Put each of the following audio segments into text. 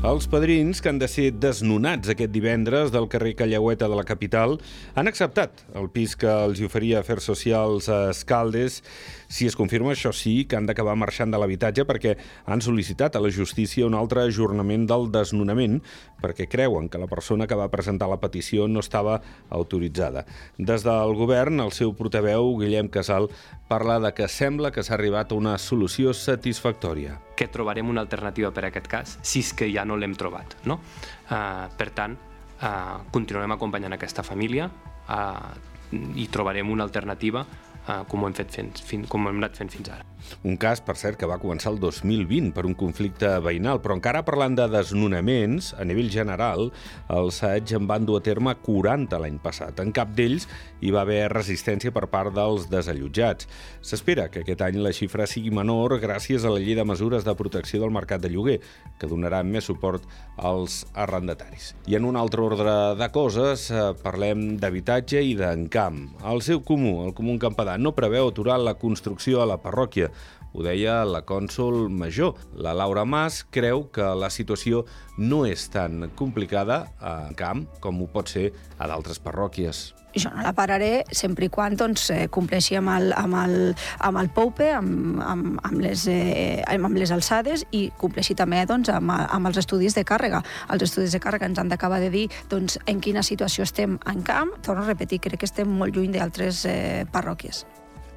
Els padrins, que han de ser desnonats aquest divendres del carrer Callaueta de la capital, han acceptat el pis que els oferia Afers Socials a Escaldes. Si es confirma això sí, que han d'acabar marxant de l'habitatge perquè han sol·licitat a la justícia un altre ajornament del desnonament perquè creuen que la persona que va presentar la petició no estava autoritzada. Des del govern, el seu portaveu, Guillem Casal, parla de que sembla que s'ha arribat a una solució satisfactòria. Que trobarem una alternativa per a aquest cas, si és que ja no l'hem trobat. No? Uh, per tant, uh, continuarem acompanyant aquesta família uh, i trobarem una alternativa uh, com, ho hem fet fins, fin, com hem anat fent fins ara. Un cas, per cert, que va començar el 2020 per un conflicte veïnal, però encara parlant de desnonaments, a nivell general, els SAEG en van dur a terme 40 l'any passat. En cap d'ells hi va haver resistència per part dels desallotjats. S'espera que aquest any la xifra sigui menor gràcies a la llei de mesures de protecció del mercat de lloguer, que donarà més suport als arrendataris. I en un altre ordre de coses, eh, parlem d'habitatge i d'encamp. El seu comú, el comú Campadà, no preveu aturar la construcció a la parròquia ho deia la cònsol major. La Laura Mas creu que la situació no és tan complicada a Camp com ho pot ser a d'altres parròquies. Jo no la pararé sempre i quan doncs, eh, compleixi amb el, amb el, amb el POUPE, amb, amb, amb, les, eh, amb les alçades i compleixi també doncs, amb, amb els estudis de càrrega. Els estudis de càrrega ens han d'acabar de dir doncs, en quina situació estem en camp. Torno a repetir, crec que estem molt lluny d'altres eh, parròquies.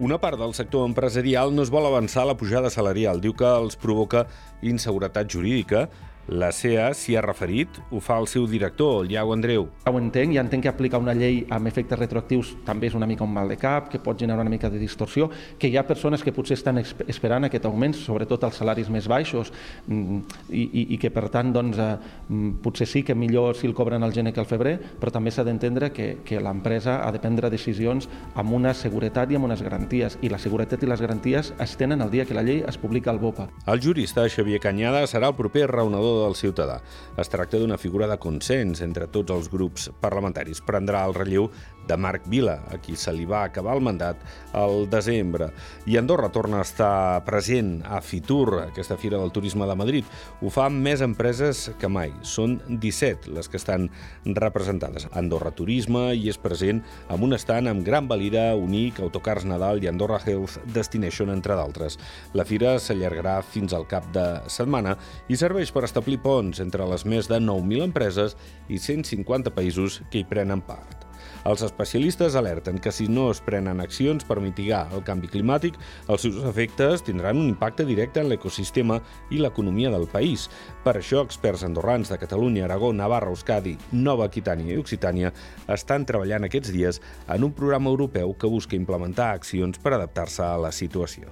Una part del sector empresarial no es vol avançar la pujada salarial. Diu que els provoca inseguretat jurídica la CEA s'hi ha referit, ho fa el seu director, el Iau Andreu. Ho entenc, i entenc que aplicar una llei amb efectes retroactius també és una mica un mal de cap, que pot generar una mica de distorsió, que hi ha persones que potser estan esperant aquest augment, sobretot els salaris més baixos, mm, i, i, i que per tant doncs, eh, mm, potser sí que millor si el cobren al gener que al febrer, però també s'ha d'entendre que, que l'empresa ha de prendre decisions amb una seguretat i amb unes garanties, i la seguretat i les garanties es tenen el dia que la llei es publica al BOPA. El jurista Xavier Canyada serà el proper raonador del ciutadà. Es tracta d'una figura de consens entre tots els grups parlamentaris. Prendrà el relleu de Marc Vila, a qui se li va acabar el mandat al desembre. I Andorra torna a estar present a Fitur, aquesta fira del turisme de Madrid. Ho fan més empreses que mai. Són 17 les que estan representades. Andorra Turisme hi és present amb un estant amb gran valida, Unic, Autocars Nadal i Andorra Health Destination, entre d'altres. La fira s'allargarà fins al cap de setmana i serveix per establir ponts entre les més de 9.000 empreses i 150 països que hi prenen part. Els especialistes alerten que si no es prenen accions per mitigar el canvi climàtic, els seus efectes tindran un impacte directe en l'ecosistema i l'economia del país. Per això, experts andorrans de Catalunya, Aragó, Navarra, Euskadi, Nova Aquitània i Occitània estan treballant aquests dies en un programa europeu que busca implementar accions per adaptar-se a la situació.